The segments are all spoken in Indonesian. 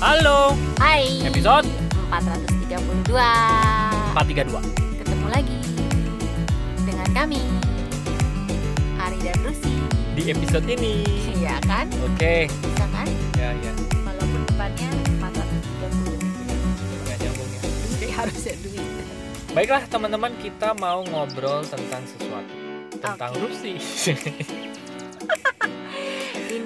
Halo, Hai. Episode? 432 432 Ketemu lagi Dengan kami Ari dan Rusi. Di episode ini. Iya kan? Oke, Bisa kan? ya ya. Walaupun depannya 430 Nggak nyambung ya. Jadi harusnya duit. Baiklah teman-teman, kita mau ngobrol tentang sesuatu. Tentang Oke. Rusi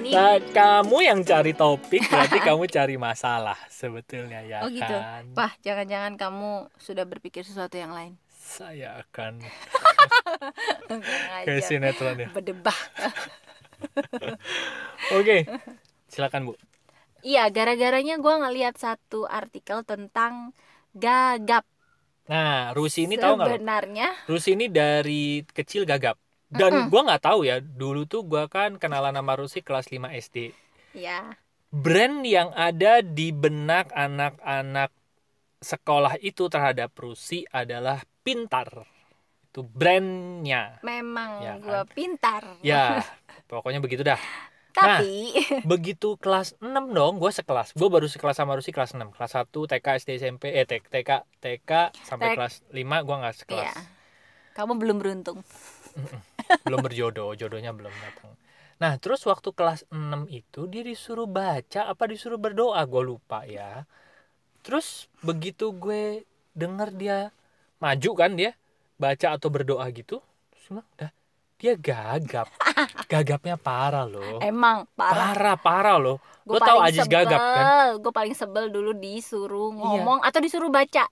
Ini Nah, kamu yang cari topik berarti kamu cari masalah sebetulnya ya Oh gitu. kan? Wah jangan-jangan kamu sudah berpikir sesuatu yang lain. Saya akan aja sinetron ya. Berdebah Oke, silakan Bu. Iya gara-garanya gue ngeliat satu artikel tentang gagap. Nah, Rusi ini tahu nggak? Sebenarnya Rusi ini dari kecil gagap dan Mm-mm. gua nggak tahu ya dulu tuh gua kan kenalan sama Rusi kelas 5 SD Ya brand yang ada di benak anak-anak sekolah itu terhadap Rusi adalah Pintar. Itu brandnya. Memang Ya gue pintar. Ya pokoknya begitu dah. Tapi begitu kelas 6 dong gue sekelas. Gue baru sekelas sama Rusi kelas 6 kelas 1 TK SD SMP eh TK TK, TK sampai Tek- kelas 5 gua nggak sekelas. Iya. Kamu belum beruntung. Belum berjodoh jodohnya belum datang nah terus waktu kelas 6 itu dia disuruh baca apa disuruh berdoa gue lupa ya terus begitu gue denger dia maju kan dia baca atau berdoa gitu gua bilang, dah dia gagap gagapnya parah loh Emang parah. parah parah loh Gua lo tau sebel. gagap kan Gue paling sebel dulu disuruh Iya. ngomong atau disuruh baca.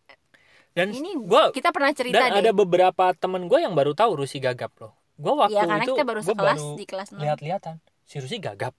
dan Ini gue Kita pernah cerita dan deh. ada beberapa temen gue yang baru tahu Rusi gagap loh gue waktu Iya karena itu kita baru sekelas baru di kelas 6. lihat-lihatan si Rusi gagap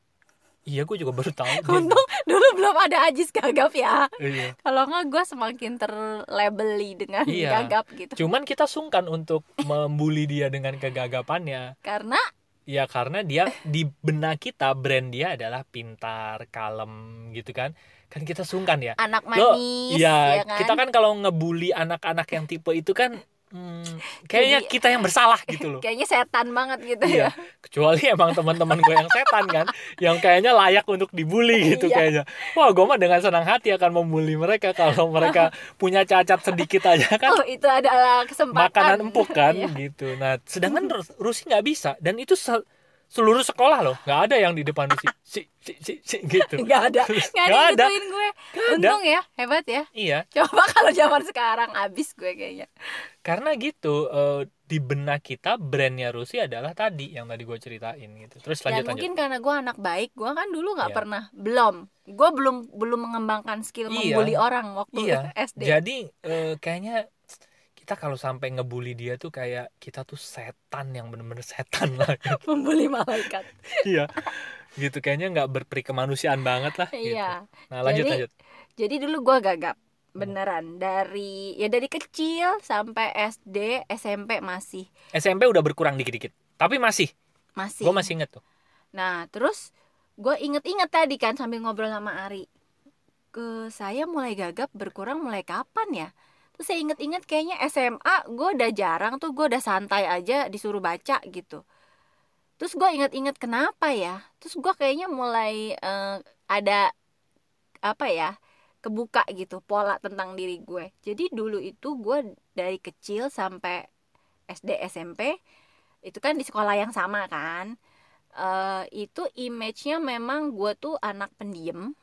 iya gue juga baru tahu Untung dulu belum ada Ajis gagap ya. Iya. Kalau nggak gue semakin terlabeli dengan Iya. gagap gitu. Cuman kita sungkan untuk membuli dia dengan kegagapannya. Karena Ya karena dia di benak kita brand dia adalah pintar, kalem gitu kan. Kan kita sungkan ya. anak Lo, manis ya, ya kan. kita kan kalau ngebully anak-anak yang tipe itu kan hmm, kayaknya Jadi- kita yang bersalah gitu loh. Kayaknya setan banget gitu Iya, ya. kecuali emang teman-teman gue yang setan kan, yang kayaknya layak untuk dibully gitu Iya. kayaknya. Wah, gue mah dengan senang hati akan membuli mereka kalau mereka punya cacat sedikit aja kan Oh itu adalah kesempatan. makanan empuk kan Iya. gitu. Nah, sedangkan Rus- Rusi nggak bisa dan itu seluruh sekolah loh, nggak ada yang di depan Rusi si si si, si gitu. Nggak ada. Nggak ada ada. gituin gue. Untung ya, hebat ya. Iya, Coba kalau zaman sekarang abis gue kayaknya. karena gitu eh, di benak kita brandnya Rusi adalah tadi yang tadi gue ceritain gitu. Terus Dan lanjut mungkin lanjut. karena gue anak baik, gue kan dulu nggak Iya. pernah belum. Gue belum belum mengembangkan skill Iya. membuli orang waktu Iya. SD. Jadi eh, kayaknya kita kalau sampai ngebully dia tuh kayak kita tuh setan yang bener-bener setan lah. membuli malaikat. Iya. gitu kayaknya nggak berperi kemanusiaan banget lah. Gitu. Iya. Nah lanjut Jadi- lanjut. Jadi dulu gue gagap beneran dari ya dari kecil sampai SD SMP masih SMP udah berkurang dikit-dikit. Tapi masih, masih. gue masih inget tuh. Nah terus gue inget-inget tadi kan sambil ngobrol sama Ari ke saya mulai gagap berkurang mulai kapan ya? Terus saya inget-inget kayaknya SMA gue udah jarang tuh gue udah santai aja disuruh baca gitu. Terus gue inget-inget kenapa ya? Terus gue kayaknya mulai eh, ada apa ya kebuka gitu pola tentang diri gue. Jadi dulu itu gue dari kecil sampai SD SMP itu kan di sekolah yang sama kan eh itu image-nya memang gue tuh anak pendiam,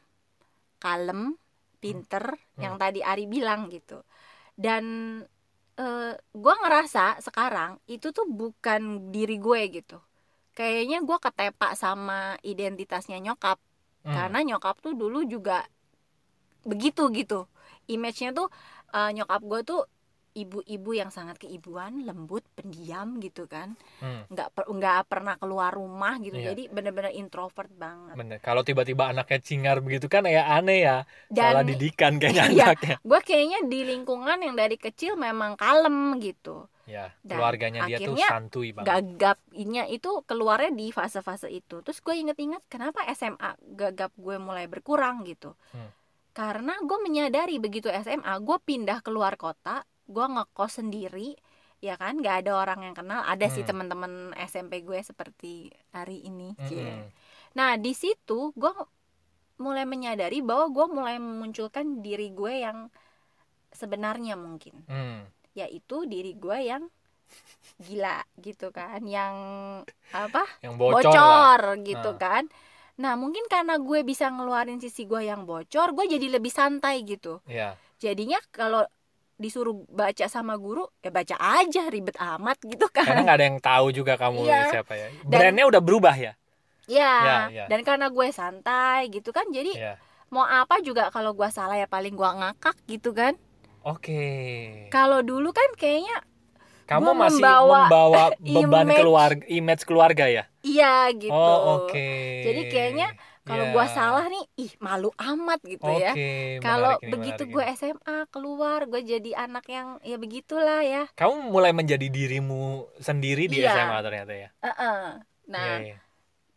kalem, pinter, yang tadi Ari bilang gitu. Dan eh gue ngerasa sekarang itu tuh bukan diri gue gitu. Kayaknya gue ketepak sama identitasnya nyokap, Hmm. karena nyokap tuh dulu juga begitu gitu. Image-nya tuh eh, nyokap gue tuh ibu-ibu yang sangat keibuan, lembut, pendiam gitu kan Hmm, nggak per- nggak pernah keluar rumah gitu Iya. jadi bener-bener introvert banget bener. Kalau tiba-tiba anaknya cingar begitu kan ya aneh ya. Salah dan didikan kayaknya Iya. anaknya. gue kayaknya di lingkungan yang dari kecil memang kalem gitu Ya, Dan keluarganya dia tuh santuy banget. gagapnya itu keluarnya di fase-fase itu terus gue inget-inget kenapa SMA gagap gue mulai berkurang gitu Hmm. karena gue menyadari begitu SMA gue pindah keluar kota gue ngekos sendiri ya kan nggak ada orang yang kenal ada sih Hmm. teman-teman SMP gue seperti hari ini Mm-mm. Cie. Nah di situ gue mulai menyadari bahwa gue mulai memunculkan diri gue yang sebenarnya mungkin Hmm. yaitu diri gue yang gila gitu kan yang apa Yang bocor, bocor, lah. gitu Ah. kan nah mungkin karena gue bisa ngeluarin sisi gue yang bocor gue jadi lebih santai gitu Iya. jadinya kalau disuruh baca sama guru ya baca aja ribet amat gitu Karena kan nggak ada yang tahu juga kamu Iya. siapa ya. Dan- Brandnya udah berubah ya. ya, Ya, ya. dan karena gue santai gitu kan jadi Iya. mau apa juga kalau gue salah ya paling gue ngakak gitu kan Oke. kalau dulu kan kayaknya Kamu gua masih membawa membawa beban image- keluarga, image keluarga ya. iya gitu Oh oke. Jadi kayaknya kalau Ya. gue salah nih ih malu amat gitu Oke. ya kalau begitu gue. SMA keluar gue jadi anak yang ya begitulah ya Kamu mulai menjadi dirimu sendiri di Iya. SMA ternyata ya. Heeh. nah Iya, iya.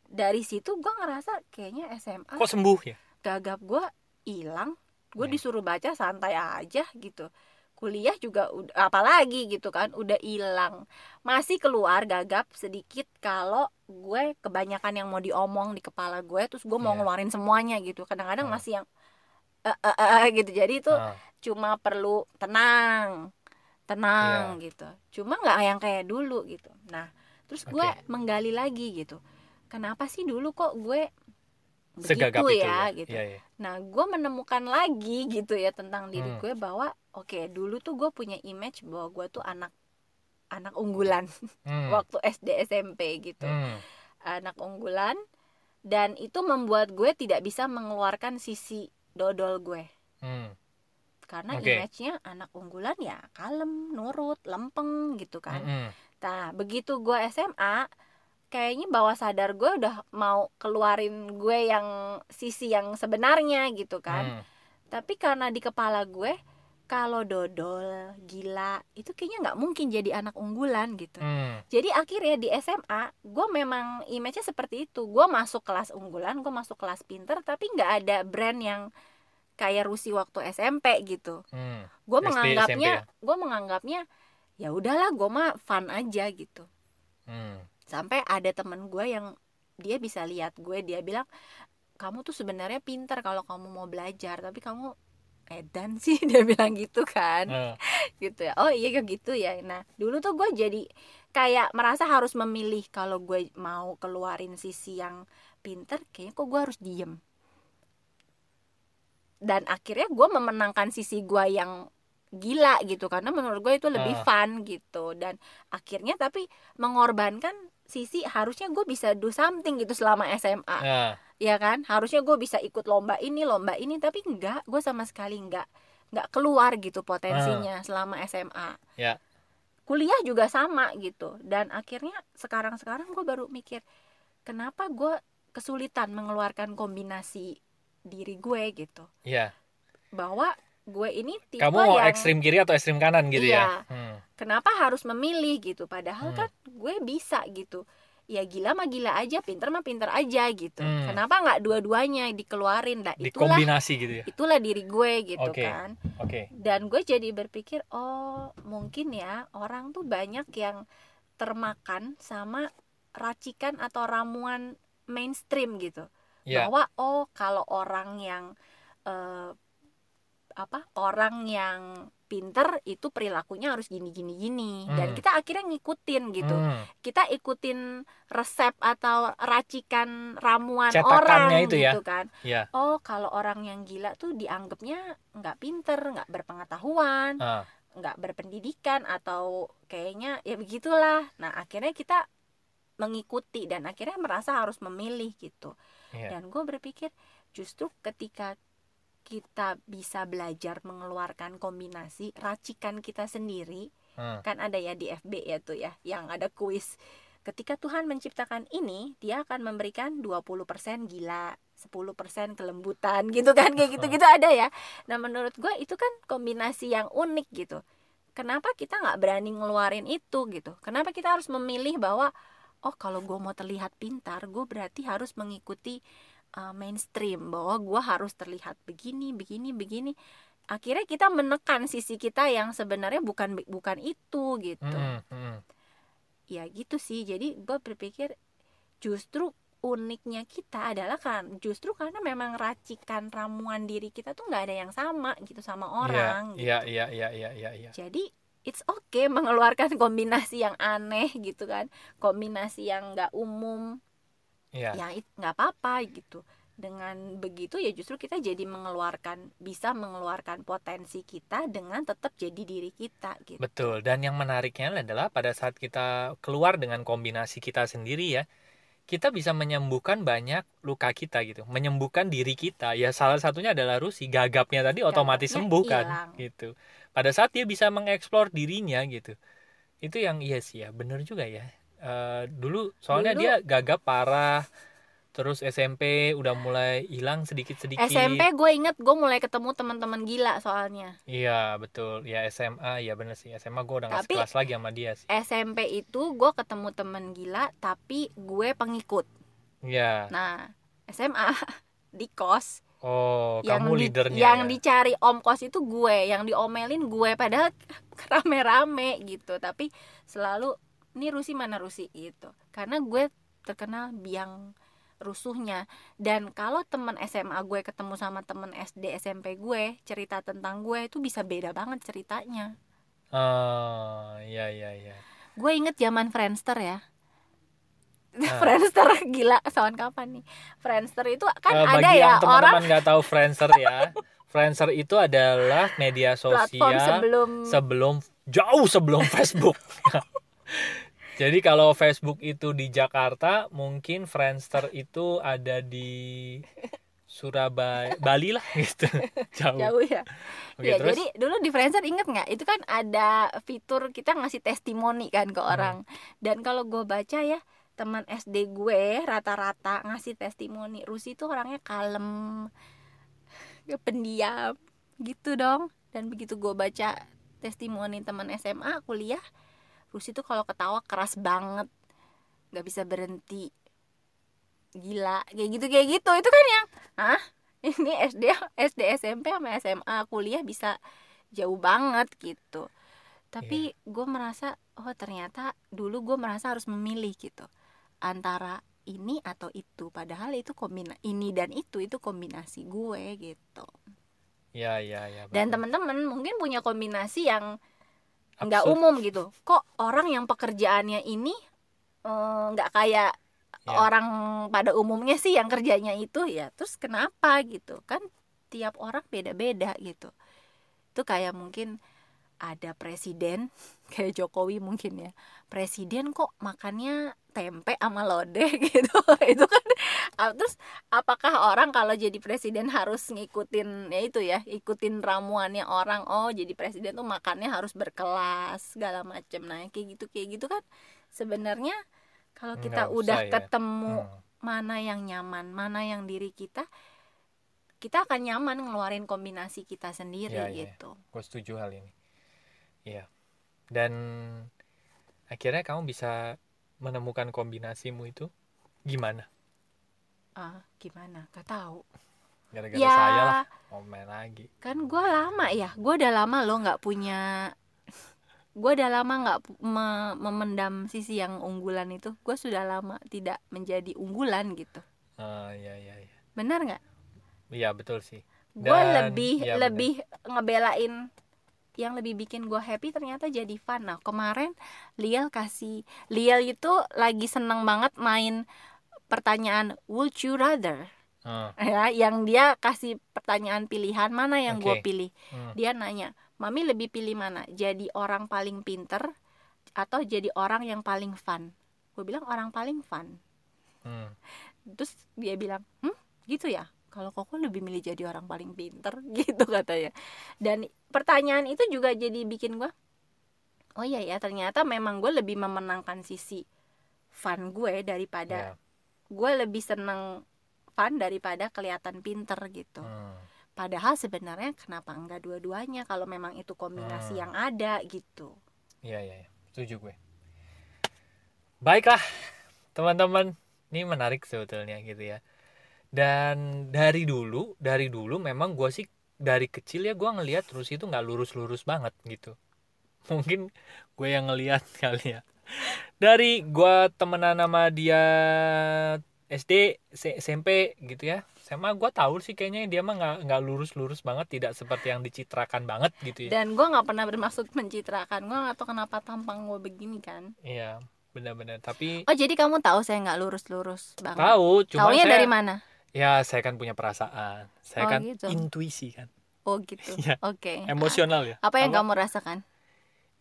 dari situ gue ngerasa kayaknya SMA Kok sembuh ya? gagap gue hilang gue Iya. disuruh baca santai aja gitu kuliah juga ud- apalagi gitu kan udah hilang. Masih keluar gagap sedikit kalau gue kebanyakan yang mau diomong di kepala gue terus gue mau Iya. ngeluarin semuanya gitu. Kadang-kadang Hmm. masih yang eh, eh, eh, gitu. Jadi itu Ah, cuma perlu tenang tenang gitu. Cuma nggak yang kayak dulu gitu. Nah terus gue Oke. menggali lagi gitu. Kenapa sih dulu kok gue segagap begitu itu ya ya. gitu Iya, iya. nah gue menemukan lagi gitu ya tentang diri Hmm. gue bahwa oke dulu tuh gue punya image bahwa gue tuh anak anak unggulan Hmm. waktu SD SMP gitu Hmm. anak unggulan dan itu membuat gue tidak bisa mengeluarkan sisi dodol gue Hmm. karena Oke. image-nya anak unggulan ya kalem, nurut, lempeng gitu kan. Mm-mm. Nah, begitu gue SMA, kayaknya bawah sadar gue udah mau keluarin gue yang sisi yang sebenarnya gitu kan. Hmm. Tapi karena di kepala gue kalau dodol, gila, itu kayaknya nggak mungkin jadi anak unggulan gitu. Hmm. Jadi akhirnya di SMA, gue memang image-nya seperti itu. Gue masuk kelas unggulan, gue masuk kelas pinter, tapi nggak ada brand yang kayak Rusi waktu SMP gitu. Hmm. Gue menganggapnya, SMP gue menganggapnya ya udahlah, gue mah fun aja gitu. Hmm. Sampai ada temen gue yang dia bisa lihat gue, dia bilang kamu tuh sebenarnya pinter kalau kamu mau belajar, tapi kamu edan sih dia bilang gitu kan. Eh, gitu ya. Oh iya kayak gitu ya. Nah dulu tuh gue jadi kayak merasa harus memilih kalau gue mau keluarin sisi yang pinter kayaknya kok gue harus diem. Dan akhirnya gue memenangkan sisi gue yang gila gitu karena menurut gue itu lebih Ah. fun gitu. Dan akhirnya tapi mengorbankan sisi harusnya gue bisa do something gitu selama SMA ya. ya kan harusnya gue bisa ikut lomba ini lomba ini tapi enggak gue sama sekali enggak nggak keluar gitu potensinya selama SMA Ya. kuliah juga sama gitu dan akhirnya sekarang sekarang gue baru mikir kenapa gue kesulitan mengeluarkan kombinasi diri gue gitu Iya. bahwa gue ini tipe Kamu mau yang ekstrim kiri atau ekstrim kanan gitu ya? Iya. Hmm. kenapa harus memilih gitu padahal Hmm. kan gue bisa gitu ya gila mah gila aja pinter mah pinter aja gitu Hmm. kenapa nggak dua-duanya dikeluarin lah itulah Dikombinasi gitu ya. itulah diri gue gitu Oke. kan Oke. dan gue jadi berpikir oh mungkin ya orang tuh banyak yang termakan sama racikan atau ramuan mainstream gitu Ya. bahwa oh kalau orang yang eh, apa orang yang pinter itu perilakunya harus gini gini gini dan Hmm. kita akhirnya ngikutin gitu Hmm. kita ikutin resep atau racikan ramuan Cetakannya orang itu ya. gitu kan Ya. oh kalau orang yang gila tuh dianggapnya nggak pinter nggak berpengetahuan Ah. nggak berpendidikan atau kayaknya ya begitulah nah akhirnya kita mengikuti dan akhirnya merasa harus memilih gitu Iya. dan gue berpikir justru ketika kita bisa belajar mengeluarkan kombinasi racikan kita sendiri Hmm. kan ada ya di FB ya tuh ya yang ada kuis. Ketika Tuhan menciptakan ini dia akan memberikan 20% gila 10% kelembutan gitu kan kayak gitu-gitu ada ya. Nah menurut gue itu kan kombinasi yang unik gitu. Kenapa kita nggak berani ngeluarin itu gitu? Kenapa kita harus memilih bahwa oh kalau gue mau terlihat pintar gue berarti harus mengikuti uh, mainstream bahwa gue harus terlihat begini begini begini akhirnya kita menekan sisi kita yang sebenarnya bukan bukan itu gitu Hmm. Hmm. ya gitu sih jadi gue berpikir justru uniknya kita adalah kan justru karena memang racikan ramuan diri kita tuh nggak ada yang sama gitu sama orang Iya, gitu. iya, iya, iya, iya, iya. jadi it's okay mengeluarkan kombinasi yang aneh gitu kan kombinasi yang nggak umum Iya. ya it- nggak apa-apa gitu dengan begitu ya justru kita jadi mengeluarkan bisa mengeluarkan potensi kita dengan tetap jadi diri kita gitu Betul. Dan yang menariknya adalah pada saat kita keluar dengan kombinasi kita sendiri ya, kita bisa menyembuhkan banyak luka kita gitu, menyembuhkan diri kita. Ya salah satunya adalah Rusi, gagapnya tadi otomatis Gagapnya sembuh kan gitu. Pada saat dia bisa mengeksplor dirinya gitu. Itu yang iya sih ya, bener juga ya. Eh, dulu soalnya Dulu- dia gagap parah, terus SMP udah mulai hilang sedikit-sedikit. SMP gue inget gue mulai ketemu teman-teman gila soalnya Iya betul, ya SMA, ya bener sih. SMA gue udah nggak sekelas lagi sama dia sih. SMP itu gue ketemu temen gila tapi gue pengikut Iya. nah SMA di kos Oh, yang kamu di- leadernya yang ya? dicari om kos itu gue yang diomelin gue padahal rame-rame gitu tapi selalu ini Rusi mana Rusi gitu karena gue terkenal biang rusuhnya dan kalau teman SMA gue ketemu sama temen SD SMP gue cerita tentang gue itu bisa beda banget ceritanya Oh, iya iya iya. gue inget zaman Friendster ya Ah. Friendster gila tahun kapan nih Friendster itu kan Eh, ada ya yang orang teman-teman nggak tahu Friendster ya, Friendster itu adalah media platform sosial sebelum sebelum jauh sebelum Facebook. Jadi kalau Facebook itu di Jakarta, mungkin Friendster itu ada di Surabaya, Bali lah gitu. Jauh. jauh ya Oke, ya terus jadi dulu di Friendster inget nggak itu kan ada fitur kita ngasih testimoni kan ke Hmm. orang dan kalau gue baca ya teman SD gue rata-rata ngasih testimoni Rusi tuh orangnya kalem pendiam gitu dong dan begitu gue baca testimoni teman SMA kuliah Rusi tuh kalau ketawa keras banget. Nggak bisa berhenti. Gila kayak gitu kayak gitu. Itu kan yang ah ini SD SD SMP sama SMA kuliah bisa jauh banget gitu. Tapi gue merasa oh ternyata dulu gue merasa harus memilih gitu. Antara ini atau itu. Padahal itu kombina ini dan itu itu kombinasi gue gitu. Ya ya ya. dan teman-teman mungkin punya kombinasi yang nggak umum gitu. Kok orang yang pekerjaannya ini eh, nggak kayak Ya. orang pada umumnya sih yang kerjanya itu ya terus kenapa gitu? Kan tiap orang beda-beda gitu. Itu kayak mungkin ada presiden kayak Jokowi mungkin ya. Presiden kok makannya tempe sama lodeh gitu. Itu kan terus apakah orang kalau jadi presiden harus ngikutin ya itu ya ikutin ramuannya orang oh jadi presiden tuh makannya harus berkelas segala macem nah kayak gitu kayak gitu kan sebenarnya kalau kita Nggak udah usah ya. ketemu Hmm. mana yang nyaman mana yang diri kita kita akan nyaman ngeluarin kombinasi kita sendiri Iya, iya. gitu gue setuju hal ini iya dan akhirnya kamu bisa menemukan kombinasimu itu gimana ah gimana? Gak tahu. Gara-gara ya. saya lah komen lagi. Kan gue lama ya gue udah lama loh nggak punya gue udah lama nggak me- memendam sisi yang unggulan itu. Gue sudah lama tidak menjadi unggulan gitu. Ah, iya iya iya. Benar nggak? Iya betul sih. Gue lebih bener. lebih ngebelain yang lebih bikin gue happy ternyata jadi fun. Nah kemarin Liel kasih Liel itu lagi seneng banget main pertanyaan would you rather? Ah, ya yang dia kasih pertanyaan pilihan mana yang gue Oke. pilih? Hmm. dia nanya mami lebih pilih mana jadi orang paling pinter atau jadi orang yang paling fun? Gue bilang orang paling fun. Hmm. terus dia bilang hmm gitu ya? Kalau koko lebih milih jadi orang paling pinter gitu katanya. Dan pertanyaan itu juga jadi bikin gue oh iya ya ternyata memang gue lebih memenangkan sisi fun gue daripada Ya, gue lebih seneng fun daripada kelihatan pinter gitu hmm. padahal sebenarnya kenapa enggak dua-duanya kalau memang itu kombinasi Hmm. yang ada gitu Iya iya iya. setuju gue. Baiklah teman-teman, ini menarik sebetulnya gitu ya. Dan dari dulu, dari dulu memang gue sih dari kecil ya gue ngelihat terus itu nggak lurus-lurus banget gitu. Mungkin gue yang ngelihat kali ya. Dari gue temenan sama dia SD SMP gitu ya. SMA gue tahu sih kayaknya dia mah nggak nggak lurus lurus banget tidak seperti yang dicitrakan banget gitu ya. Dan gue nggak pernah bermaksud mencitrakan. Gue nggak tahu kenapa tampang gue begini kan. Iya benar-benar. Tapi oh jadi kamu tahu saya nggak lurus-lurus banget? Tahu cuma Taunya saya dari mana? Ya saya kan punya perasaan. Saya Oh, kan gitu. intuisi kan. Oh gitu. Iya. oke. Emosional ya? Apa yang kamu rasakan?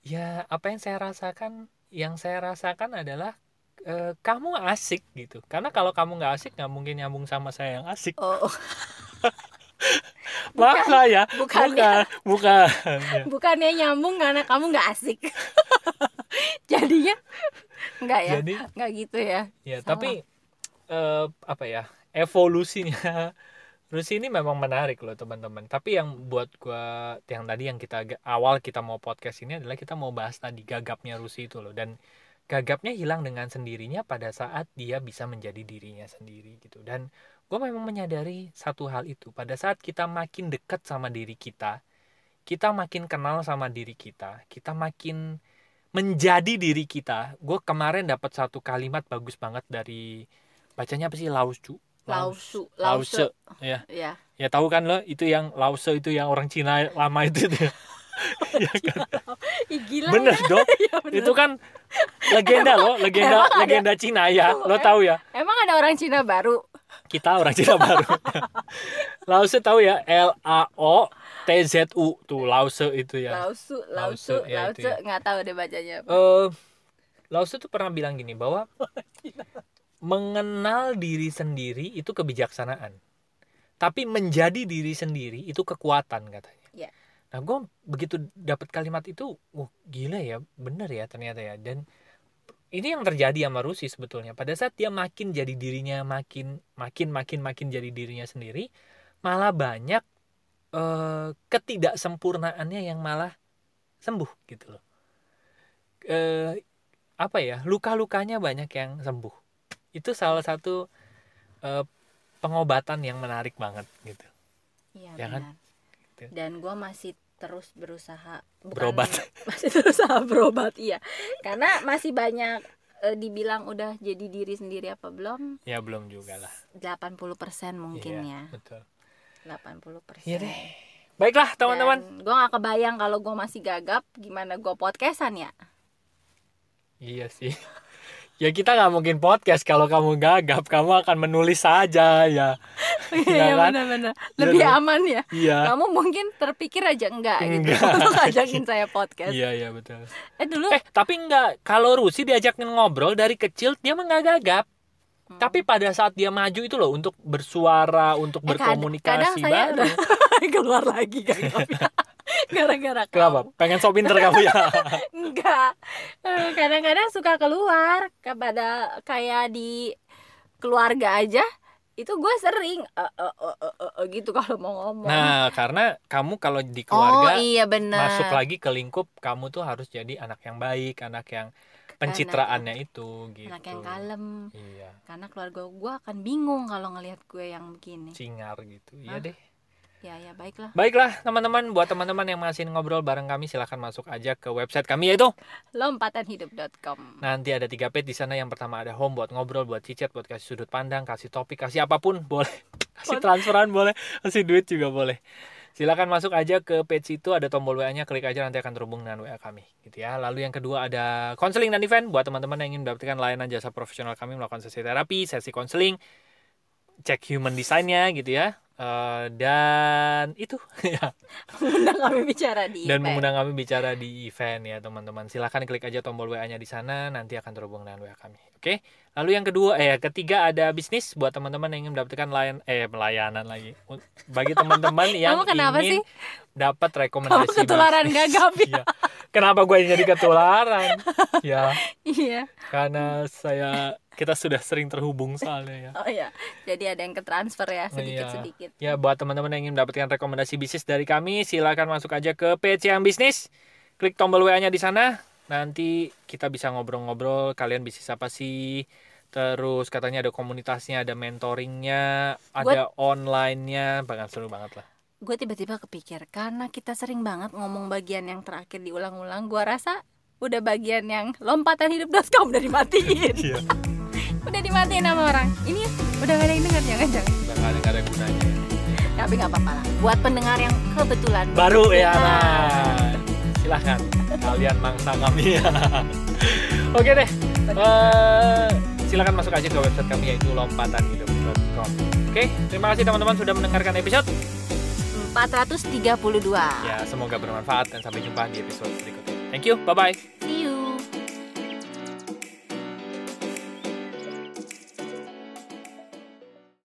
Ya apa yang saya rasakan yang saya rasakan adalah eh, kamu asik gitu. Karena kalau kamu nggak asik nggak mungkin nyambung sama saya yang asik. Oh. Maka ya. Bukan bukan. Bukan. Ya. bukannya nyambung karena kamu nggak asik. Jadinya nggak ya? Jadi nggak gitu ya? Ya Salah. tapi eh, apa ya evolusinya Rusi ini memang menarik loh teman-teman. Tapi yang buat gua yang tadi yang kita awal kita mau podcast ini adalah kita mau bahas tadi gagapnya Rusi itu loh. Dan gagapnya hilang dengan sendirinya pada saat dia bisa menjadi dirinya sendiri gitu. Dan gue memang menyadari satu hal itu. Pada saat kita makin dekat sama diri kita kita makin kenal sama diri kita kita makin menjadi diri kita gue kemarin dapat satu kalimat bagus banget dari bacanya apa sih? Laosu lausu Lause lause ya. Ya. Ya tahu kan lo itu yang Lause itu yang orang Cina lama itu tuh. Ya kan? Gila bener ya. dong. Iya, bener. itu kan legenda loh legenda Emang ada? legenda Cina ya. Lo tahu ya? emang ada orang Cina baru? Kita orang Cina baru. Lause tahu ya? L A O T Z U tuh Lause itu ya. Lausu Lause, lausu ya, itu lause ya. nggak tahu deh bacanya. Apa. eh Lause tuh pernah bilang gini bahwa mengenal diri sendiri itu kebijaksanaan. Tapi menjadi diri sendiri itu kekuatan katanya. Iya. nah gue begitu dapat kalimat itu wah gila ya bener ya ternyata ya. Dan ini yang terjadi sama Rusi sebetulnya. Pada saat dia makin jadi dirinya makin makin makin makin jadi dirinya sendiri malah banyak eh, ketidaksempurnaannya yang malah sembuh gitu loh. Eh, apa ya luka-lukanya banyak yang sembuh itu salah satu eh, pengobatan yang menarik banget gitu. Iya ya kan? Gitu. dan gue masih terus berusaha bukan- Berobat. masih berusaha berobat iya. Karena masih banyak eh, dibilang udah jadi diri sendiri apa belum? Ya belum juga lah. 80% mungkin Iya, ya. betul. 80% Iya deh. baiklah teman-teman. Gue gak kebayang kalau gue masih gagap gimana gue podcastan ya? Iya sih ya kita nggak mungkin podcast. Kalau kamu gagap kamu akan menulis saja ya. Iya kan? benar-benar. Iya lebih dong. aman ya. Iya. Kamu mungkin terpikir aja enggak, gitu. Enggak. untuk ngajakin saya podcast. Iya iya betul. Eh dulu eh tapi enggak. Kalau Rusi diajakin ngobrol dari kecil dia mah nggak gagap. Hmm. tapi pada saat dia maju itu loh untuk bersuara untuk Eh, kad- kadang berkomunikasi saya baru keluar lagi gagapnya gara-gara kenapa kamu. pengen sok pinter kamu ya? Enggak. Eh, kadang-kadang suka keluar. Kepada kayak di keluarga aja itu gue sering eh, eh, eh, eh, eh, eh, gitu kalau mau ngomong. Nah karena kamu kalau di oh keluarga iya benar masuk lagi ke lingkup kamu tuh harus jadi anak yang baik anak yang pencitraannya itu gitu anak yang kalem. Iya. Karena keluarga gue akan bingung kalau ngelihat gue yang begini. Cingar gitu. Iya deh ya ya baiklah. Baiklah teman-teman. Buat teman-teman yang masih ngobrol bareng kami silahkan masuk aja ke website kami yaitu lompatanhidup.com nanti ada tiga page di sana. Yang pertama ada home buat ngobrol buat cicat buat kasih sudut pandang kasih topik kasih apa pun boleh. Kasih transferan boleh. Kasih duit juga boleh. Silakan masuk aja ke page itu. Ada tombol WA nya klik aja nanti akan terhubung dengan WA kami gitu ya. Lalu yang kedua ada konseling dan event. Buat teman-teman yang ingin mendapatkan layanan jasa profesional kami melakukan sesi terapi sesi konseling cek human design-nya gitu ya Eh, dan itu. Ya. Undang kami bicara di dan event. mengundang kami bicara di event ya teman-teman. Silahkan klik aja tombol WA nya di sana nanti akan terhubung dengan WA kami. Oke? Lalu yang kedua eh ketiga ada bisnis buat teman-teman yang ingin mendapatkan layan eh pelayanan lagi. Bagi teman-teman yang Kamu kenapa ingin sih? dapat kamu rekomendasi ketularan bisnis. gagap ya kenapa gue jadi ketularan? Ya. Iya. Karena saya kita sudah sering terhubung soalnya ya oh iya jadi ada yang ke transfer ya sedikit Iya. sedikit Ya buat teman-teman yang ingin mendapatkan rekomendasi bisnis dari kami, silakan masuk aja ke PC yang bisnis. Klik tombol WA-nya di sana. Nanti kita bisa ngobrol-ngobrol. Kalian bisnis apa sih? Terus katanya ada komunitasnya, ada mentoringnya, ada online-nya, bakal seru banget lah. gue tiba-tiba kepikir karena kita sering banget ngomong bagian yang terakhir diulang-ulang gue rasa udah bagian yang lompatan hidup.com udah dimatiin Iya. Udah dimatiin sama orang ini Udah gak ada yang denger jangan-jangan. Udah nggak ada nggak ada gunanya. Tapi nggak apa-apa lah. Buat pendengar yang kebetulan Baru ya, Nah. Silahkan kalian mangsa kami ya. Oke deh. Eh, silakan masuk aja ke website kami yaitu lompatanhidup.com. Oke, terima kasih teman-teman sudah mendengarkan episode. 432. Ya, semoga bermanfaat dan sampai jumpa di episode berikutnya. Thank you, bye bye.